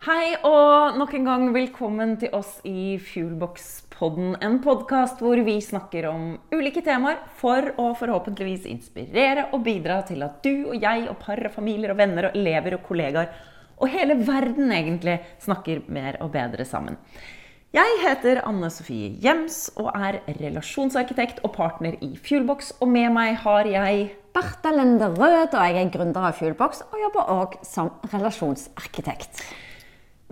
Hei og nok en gang velkommen til oss i Fuelbox-podden. En podkast hvor vi snakker om ulike temaer for å forhåpentligvis inspirere og bidra til at du og jeg og par og familier og venner og elever og kollegaer og hele verden egentlig snakker mer og bedre sammen. Jeg heter Anne Sofie Jems og er relasjonsarkitekt og partner i Fuelbox. Og med meg har jeg Bertha Lende Rød, og jeg er gründer av Fuelbox og jobber òg som relasjonsarkitekt.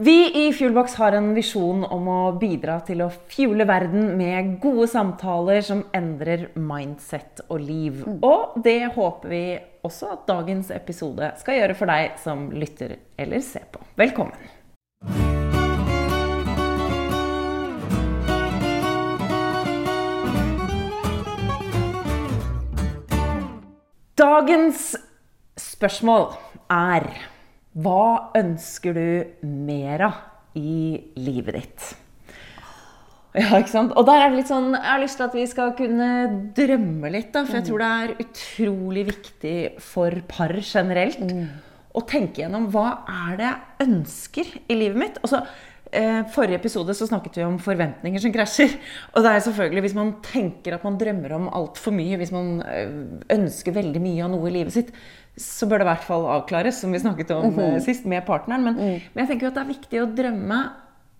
Vi i Fuelbox har en visjon om å bidra til å fuele verden med gode samtaler som endrer mindset og liv. Og det håper vi også at dagens episode skal gjøre for deg som lytter eller ser på. Velkommen. Dagens spørsmål er hva ønsker du mer av i livet ditt? Ja, ikke sant? Og der er det litt sånn, Jeg har lyst til at vi skal kunne drømme litt. da, For jeg tror det er utrolig viktig for par generelt å tenke gjennom hva er det jeg ønsker i livet mitt. Altså, eh, Forrige episode så snakket vi om forventninger som krasjer. Og det er selvfølgelig hvis man tenker at man drømmer om altfor mye, hvis man eh, ønsker veldig mye av noe i livet sitt, så bør det i hvert fall avklares, som vi snakket om mm -hmm. sist, med partneren. Men, mm. men, jeg tenker jo at det er viktig å drømme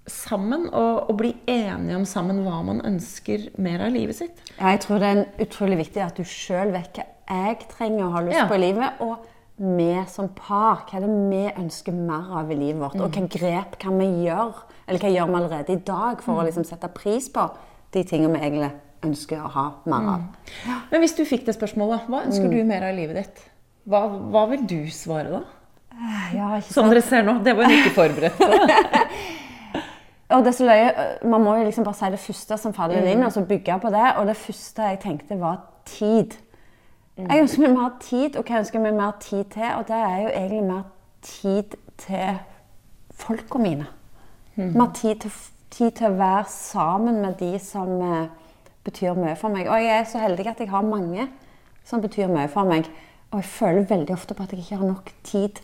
sammen og, og, bli enige om sammen hva man ønsker mer av livet sitt. Ja, jeg tror det er utrolig viktig at du sjøl vet hva jeg trenger å ha lyst ja. på i livet. og vi som par, hva er det vi ønsker mer av i livet vårt? Mm. Og hva grep kan vi gjøre, eller hva gjør vi allerede i dag for å liksom sette pris på de tingene vi egentlig ønsker å ha mer av? Ja. Men hvis du fikk det spørsmålet, hva ønsker du mer av i livet ditt? Hva, hva, vil du svare da? Ja, Som dere ser nå, det var hun ikke forberedt på. og det så løye, Man må jo liksom bare si det første som faller inn, mm. og så bygge på det. Og det første jeg tenkte, var tid. Jeg ønsker meg mer tid, og hva ønsker jeg meg mer tid til? Og det er jo egentlig mer tid til folka mine. Mm. Mer tid til, tid til, å være sammen med de som eh, betyr mye for meg. Og jeg er så heldig at jeg har mange som betyr mye for meg. Og jeg føler veldig ofte på at jeg ikke har nok tid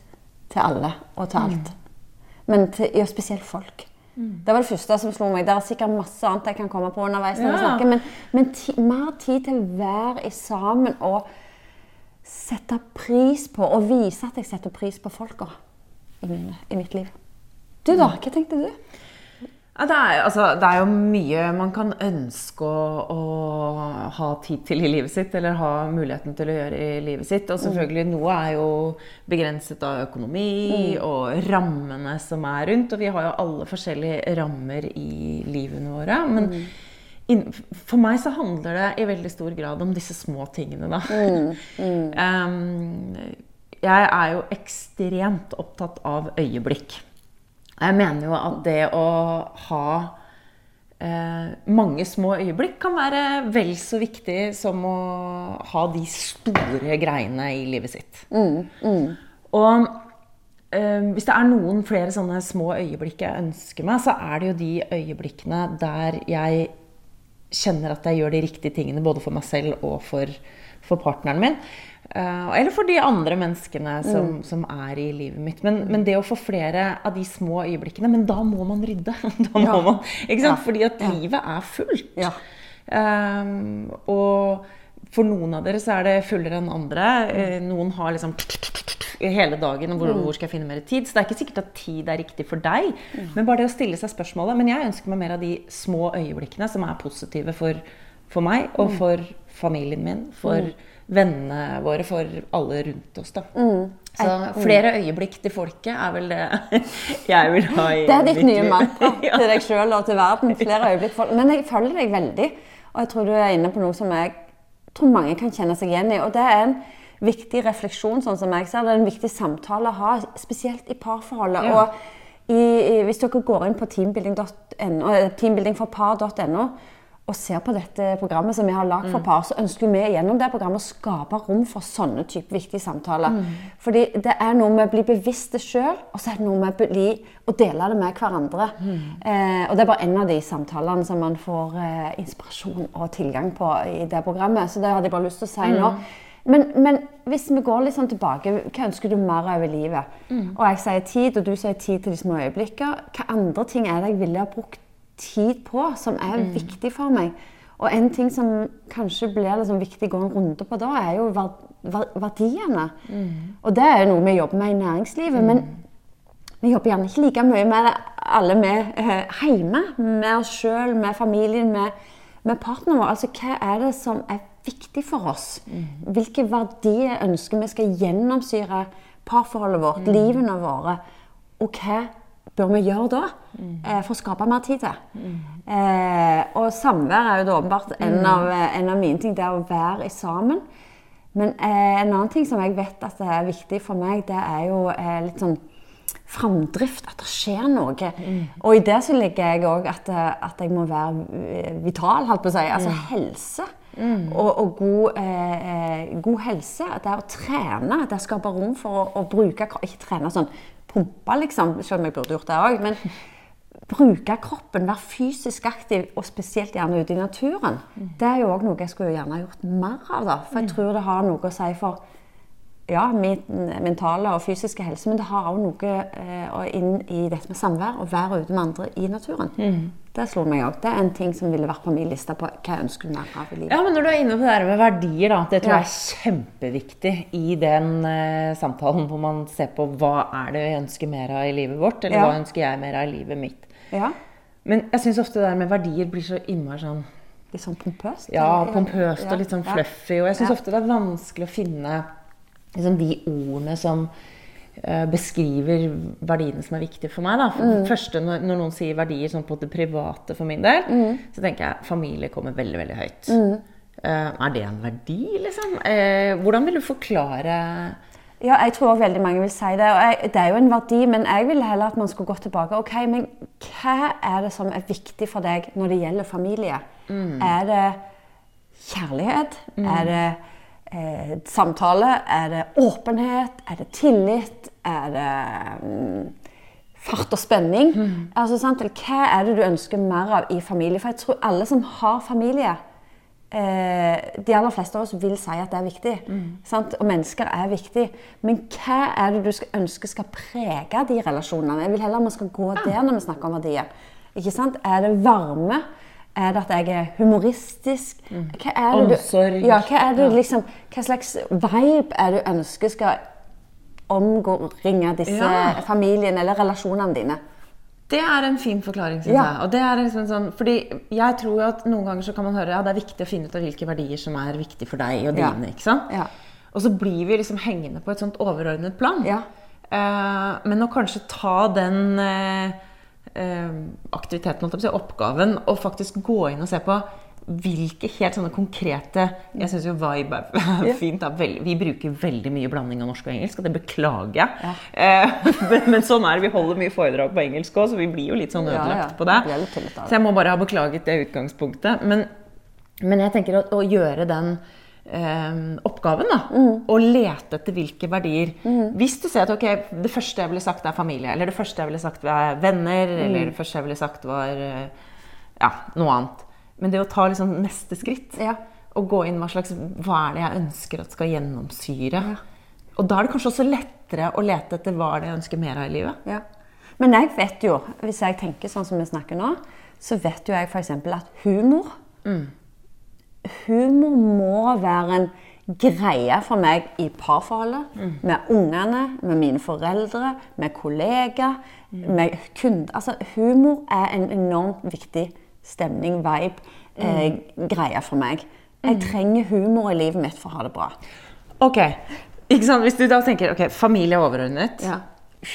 til alle og til alt. Mm. Men til, ja, spesielt folk. Mm. Det var det første som slo meg. Det er sikkert masse annet jeg kan komme på underveis. når ja. snakker, Men, men ti, mer tid til å være sammen og sette pris på og vise at jeg setter pris på folka i, i mitt liv. Du, da? Mm. Hva tenkte du? Ja, det, er, altså, det, er, jo mye man kan ønske å, å, ha tid til i livet sitt, eller ha muligheten til å gjøre i livet sitt. Og selvfølgelig, noe er jo begrenset av økonomi mm. og rammene som er rundt. Og vi har jo alle forskjellige rammer i livene våre. Men mm. For meg så handler det i veldig stor grad om disse små tingene, da. Mm. um, jeg er jo ekstremt opptatt av øyeblikk. Jeg mener jo at det å ha eh, mange små øyeblikk kan være vel så viktig som å ha de store greiene i livet sitt. Mm, mm. Og eh, hvis det er noen flere sånne små øyeblikk jeg ønsker meg, så er det jo de øyeblikkene der jeg kjenner at jeg gjør de riktige tingene både for meg selv og for, for partneren min. Uh, eller for de andre menneskene som, mm. som er i livet mitt. Men, men, det å få flere av de små øyeblikkene Men da må man rydde. da må ja. man, ikke sant? Ja. Fordi at ja. livet er fullt. Um, og for noen av dere så er det fullere enn andre. Uh, noen har liksom hele dagen. Hvor, mm. hvor, skal jeg finne mer tid? Så det er ikke sikkert at tid er riktig for deg. Mm. Men bare det å stille seg spørsmålet. Men jeg ønsker meg mer av de små øyeblikkene som er positive for, for meg og mm. for familien min. For vennene våre, for alle rundt oss. da. Mm. Så flere øyeblikk til folket er vel det jeg vil ha i Det er ditt nye mantra ja. til deg sjøl og til verden. Flere øyeblikk for... Men jeg følger deg veldig, og jeg tror du er inne på noe som jeg tror mange kan kjenne seg igjen i. Og det er en viktig refleksjon, sånn som jeg ser det. er en viktig samtale å ha, spesielt i parforholdet. Ja. Og i, hvis dere går inn på teambuilding.no, eh, teambuildingforpar.no, og ser på dette programmet som vi har lagd for mm. par, så ønsker vi gjennom det programmet å skape rom for sånne type viktige samtaler. Mm. Fordi det er noe med å bli bevisst det sjøl, og så er det noe med å, bli, å dele det med hverandre. Mm. Eh, og det er bare en av de samtalene som man får eh, inspirasjon og tilgang på i det programmet. Så det hadde jeg bare lyst til å si nå. Men, men hvis vi går litt sånn tilbake, hva ønsker du mer av i livet? Og jeg sier tid, og du sier tid til de små øyeblikkene. Hva andre ting er det jeg ville ha brukt tid på, som er viktig for meg? Og en ting som kanskje blir liksom viktig å gå en runde på da, er jo verdiene. Mm. Og det er jo noe vi jobber med i næringslivet. men vi jobber gjerne ikke like mye med det alle med eh, hjemme. Med oss sjøl, med familien, med, med partneren vår. Altså, hva er det som er viktig for oss? Hvilke verdier ønsker vi skal gjennomsyre parforholdet vårt, livene våre? Og hva bør vi gjøre da eh, for å skape mer tid til? Eh, og samvær er jo da åpenbart en, av, en av mine ting. Det er å være sammen. Men eh, en annen ting som jeg vet at det er viktig for meg, det er jo eh, litt sånn framdrift, at det skjer noe. Og i det så ligger jeg òg at, eh, at jeg må være eh, vital, holdt på å si. Altså helse. Og, og god, eh, eh, god helse. Det er å trene. Det er å skape rom for å, å bruke kroppen. Ikke trene sånn pumpe, liksom, selv om jeg burde gjort det òg. Men bruke kroppen, være fysisk aktiv, og spesielt gjerne ute i naturen. Det er jo òg noe jeg skulle gjerne gjort mer av. da, For jeg tror det har noe å si for ja, min mentale og fysiske helse, men det har òg noe eh, inn i dette med samvær og være ute med andre i naturen. Det slo meg òg. Det er en ting som ville vært på min liste på hva jeg ønsker mer av i livet. Ja, men Når du er inne på det der med verdier, da, det tror Ja. jeg er kjempeviktig i den eh, samtalen hvor man ser på hva er det vi ønsker mer av i livet vårt, eller Ja. hva ønsker jeg mer av i livet mitt. Ja, Men jeg syns ofte det der med verdier blir så innmari sånn Litt sånn pompøst? ja, pompøst og litt sånn fluffy. Og jeg syns ofte det er vanskelig å finne liksom, de ordene som eh, beskriver verdiene som er viktige for meg. Da. For Mm. første, når, når noen sier verdier sånn på det private for min del, Mm. så tenker jeg familie kommer veldig, veldig høyt. Eh, er det en verdi, liksom? Eh, hvordan vil du forklare Ja, jeg tror også veldig mange vil si det. Og jeg, det er jo en verdi, men jeg vil heller at man skulle gå tilbake. Ok, men hva er det som er viktig for deg når det gjelder familie? Er det kjærlighet? Er det eh, samtale? Er det åpenhet? Er det tillit? Er det mm, fart og spenning? Altså, sant? Hva er det du ønsker mer av i familie? For jeg tror alle som har familie, eh, de aller fleste av oss vil si at det er viktig. Sant? Og mennesker er viktig. Men hva er det du skal ønske skal prege de relasjonene? Jeg vil heller at man skal gå der når vi snakker om verdier. Ikke sant? Er det varme? Er det at jeg er humoristisk? Hva er det du, Omsorg. Ja, hva, er det, liksom, hva slags vibe er det du ønsker skal omringe disse Ja. familiene eller relasjonene dine? Det er en fin forklaring, syns Ja. jeg. Liksom sånn, fordi jeg tror at noen ganger så kan man høre ja, det er viktig å finne ut av hvilke verdier som er viktige for deg og dine. ikke sant? Ja. Og så blir vi liksom hengende på et sånt overordnet plan. Ja. Eh, men å kanskje ta den eh, aktiviteten, å si, oppgaven, og faktisk gå inn og se på hvilke helt sånne konkrete Jeg syns jo vibe er fint. Da. Vi bruker veldig mye blanding av norsk og engelsk, og det beklager jeg. Ja. men, men sånn er det. Vi holder mye foredrag på engelsk òg, så vi blir jo litt sånn ødelagt på det. Så jeg må bare ha beklaget det utgangspunktet. Men, men jeg tenker å, å gjøre den eh, oppgaven, da. Og lete etter hvilke verdier. Hvis du ser at ok, det første jeg ville sagt er familie, eller det første jeg ville sagt var venner, eller det første jeg ville sagt var eh, ja, noe annet. Men det å ta liksom neste skritt Ja. og gå inn hva slags Hva er det jeg ønsker at skal gjennomsyre? Og da er det kanskje også lettere å lete etter hva er det jeg ønsker mer av i livet. Ja. Men jeg vet jo, hvis jeg tenker sånn som vi snakker nå, så vet jo jeg f.eks. at humor Humor må være en greie for meg i parforholdet. Med ungene, med mine foreldre, med kollegaer, med kunder. Altså, humor er en enormt viktig stemning, vibe, eh, greie for meg. Jeg trenger humor i livet mitt for å ha det bra. Ok? Hvis du da tenker ok, familie er overordnet. Ja.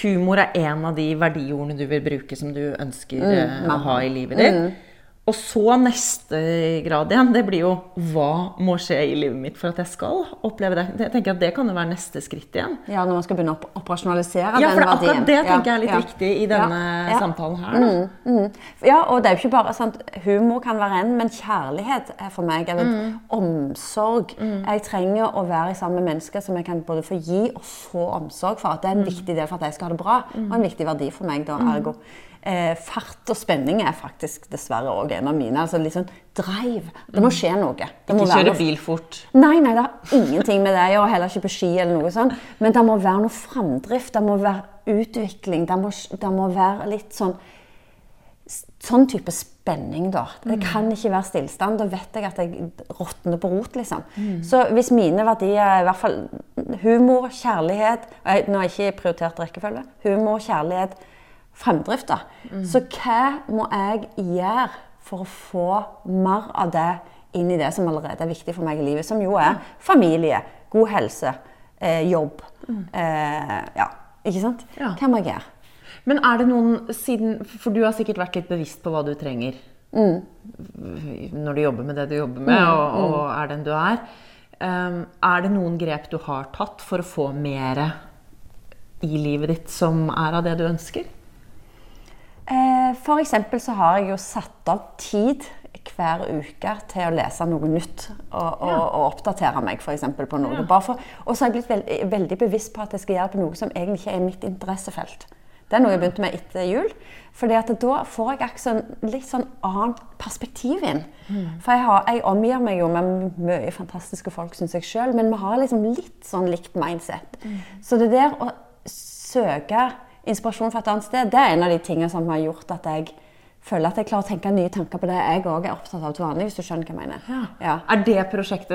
Humor er en av de verdiordene du vil bruke som du ønsker Mm, eh, å ha i livet ditt. Og så neste grad igjen, det blir jo hva må skje i livet mitt for at jeg skal oppleve det. Jeg tenker at Det kan jo være neste skritt igjen. Ja, når man skal begynne å operasjonalisere Ja, for den er verdien. akkurat det tenker Ja, jeg er litt ja. viktig i denne Ja, samtalen her. Mm, Mm. Ja, og det er jo ikke bare sant, Humor kan være en, men kjærlighet er for meg eller Mm. omsorg. Jeg trenger å være sammen med mennesker som jeg kan både få gi og få omsorg for. at Det er Mm. en viktig del for at jeg skal ha det bra, og en viktig verdi for meg. da, ergo. Eh, fart og spenning er faktisk dessverre òg av mine. altså sånn drive. Det må skje noe. Det Ikke kjøre bil fort. Nei, nei, det har ingenting med det å gjøre. Heller ikke på ski eller noe sånt. Men det må være noe framdrift. Det må være utvikling. Det må, det må være litt sånn Sånn type spenning, da. Det kan ikke være stillstand. Da vet jeg at jeg råtner på rot, liksom. Så hvis mine verdier er i hvert fall humor, kjærlighet Nå har jeg ikke prioritert rekkefølge. Humor, kjærlighet, fremdrift, Mm. Så hva må jeg gjøre for å få mer av det inn i det som allerede er viktig for meg i livet, som jo er familie, god helse, eh, jobb. Eh, ja, ikke sant? Ja. Hva må jeg gjøre? Men er det noen siden For du har sikkert vært litt bevisst på hva du trenger når du jobber med det du jobber med, og, og er den du er. Um, er det noen grep du har tatt for å få mer i livet ditt som er av det du ønsker? Eh, for eksempel så har jeg jo satt av tid hver uke til å lese noe nytt og, og, og oppdatere meg for eksempel, på noe. Bare for, og så har jeg blitt veldig, veldig bevisst på at jeg skal gjøre på noe som egentlig ikke er mitt interessefelt. Det er noe jeg begynte med etter jul. fordi da får jeg sånn, litt sånn annet perspektiv inn. For jeg, har, jeg omgir meg jo med mye fantastiske folk, syns jeg sjøl, men vi har liksom litt sånn likt mindset. Så det der å søke inspirasjon fra et annet sted, det er en av de tingene som har gjort at jeg føler at jeg klarer å tenke nye tanker på det jeg òg er opptatt av til vanlig, hvis du skjønner hva jeg mener. Ja. Er det prosjektet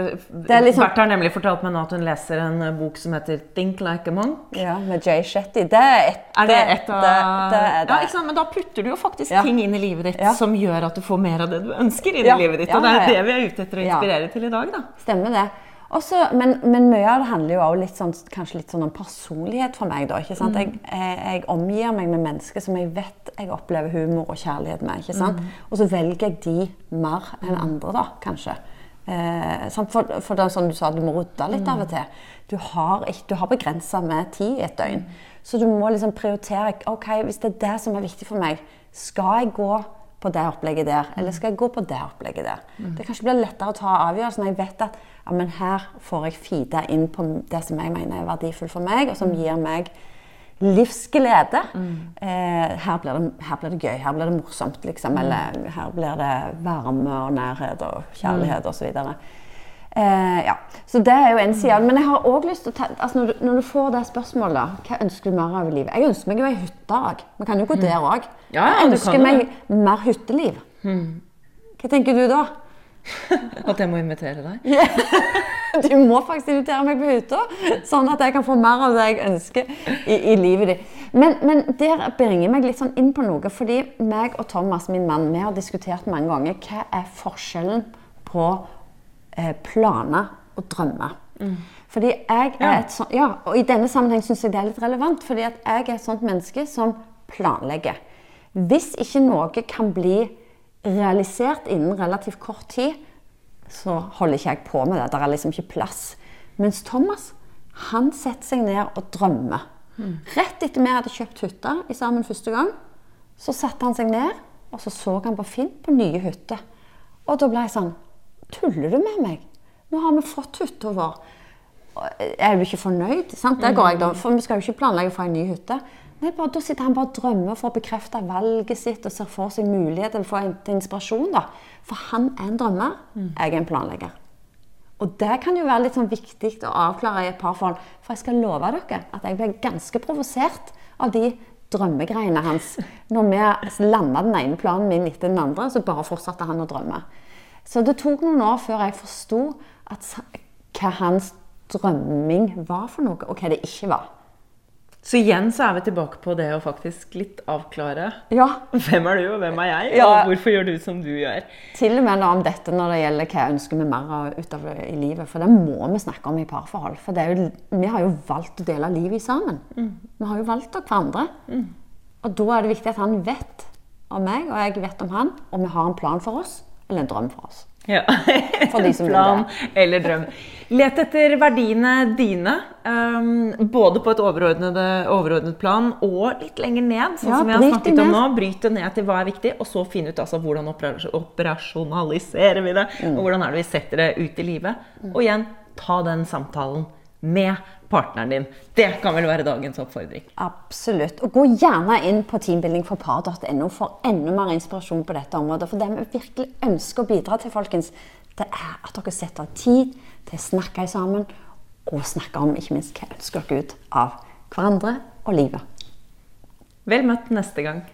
er liksom- Bertha har nemlig fortalt meg nå at hun leser en eh, bok som heter 'Think Like a Monk'. Ja, med Jay Shetty. Det er et, Er det et av det, det det. Ja, ikke sant? Men da putter du jo faktisk Ja. ting inn i livet ditt Ja. som gjør at du får mer av det du ønsker inn Ja. i livet ditt. Og det er ja, ja. det vi er ute etter å Ja. inspirere til i dag, da. Stemmer det. Også, men, men mye av det handler jo også litt sånn, kanskje litt sånn om personlighet for meg. da, ikke sant? Jeg, jeg, jeg omgir meg med mennesker som jeg vet jeg opplever humor og kjærlighet med. ikke sant? Og så velger jeg de mer enn andre, da, kanskje. Eh, for, for det er sånn du sa, du må rydde litt av og til. Du har, du har begrensa med tid i et døgn. Så du må liksom prioritere. ok, Hvis det er det som er viktig for meg, skal jeg gå på det opplegget der, eller skal jeg gå på det opplegget der? Det kanskje blir lettere å ta avgjørelsen jeg vet at ja, men her får jeg feeda inn på det som jeg mener er verdifullt for meg, og som gir meg livsglede. Eh, her, blir det, her blir det gøy, her blir det morsomt, liksom. Eller her blir det varme og nærhet og kjærlighet osv. Eh, ja. Så det er jo en side. Men jeg har også lyst til å ta, altså når, du, når du får det spørsmålet, hva ønsker du mer av i livet? Jeg ønsker meg jo ei hytte òg. Vi kan jo gå der òg. Ja, jeg ønsker meg mer hytteliv. Hva tenker du da? At jeg må invitere deg. Du må faktisk invitere meg på hytta, sånn at jeg kan få mer av det jeg ønsker i, i livet ditt. Men, men der bringer meg litt sånn inn på noe, fordi meg og Thomas, min mann, vi har diskutert mange ganger hva er forskjellen på eh, planer og drømmer. Fordi jeg er et sånt, ja, og I denne sammenheng syns jeg det er litt relevant, fordi at jeg er et sånt menneske som planlegger. Hvis ikke noe kan bli realisert innen relativt kort tid, så holder ikke jeg på med det. Det er liksom ikke plass. Mens Thomas, han setter seg ned og drømmer. Rett etter vi hadde kjøpt hytta i sammen første gang, så satte han seg ned, og så så han på Finn på nye hytter. Og da ble jeg sånn Tuller du med meg? Nå har vi fått hytta vår. Jeg Er jo ikke fornøyd? Sant? Det går jeg da, for vi skal jo ikke planlegge for en ny hytte. Nei, bare, da sitter han bare og drømmer for å bekrefte valget sitt og ser for seg mulighet eller få til inspirasjon. da. For han er en drømmer, jeg er en planlegger. Og det kan jo være litt sånn viktig å avklare i et parforhold. For jeg skal love dere at jeg ble ganske provosert av de drømmegreiene hans. Når vi landa den ene planen min etter den andre, så bare fortsatte han å drømme. Så det tok noen år før jeg forsto hva hans drømming var for noe, og hva det ikke var. Så igjen så er vi tilbake på det å faktisk litt avklare Ja, hvem er du, og hvem er jeg, Ja. og hvorfor gjør du som du gjør. Til og med om dette når det gjelder hva jeg ønsker vi mer av utover i livet. For det må vi snakke om i parforhold. For det jo, vi har jo valgt å dele livet sammen. Vi har jo valgt av hverandre. Og da er det viktig at han vet om meg, og jeg vet om han. Og vi har en plan for oss, eller en drøm for oss. Ja. For de som Plan eller drøm. Let etter verdiene dine, um, både på et overordnet, plan og litt lenger ned. Sånn Ja, som vi har snakket om nå. Bryt det ned til hva er viktig, og så finn ut altså, hvordan operas- operasjonaliserer vi det. Mm. Og hvordan er det vi setter det ut i livet. Og igjen, ta den samtalen med partneren din. Det kan vel være dagens oppfordring. Absolutt. Og gå gjerne inn på teambuildingforpar.no for enda mer inspirasjon på dette området. For det vi virkelig ønsker å bidra til, folkens, det er at dere setter av tid til å snakke sammen, og snakke om ikke minst hva ønsker dere ut av hverandre og livet. Vel møtt neste gang.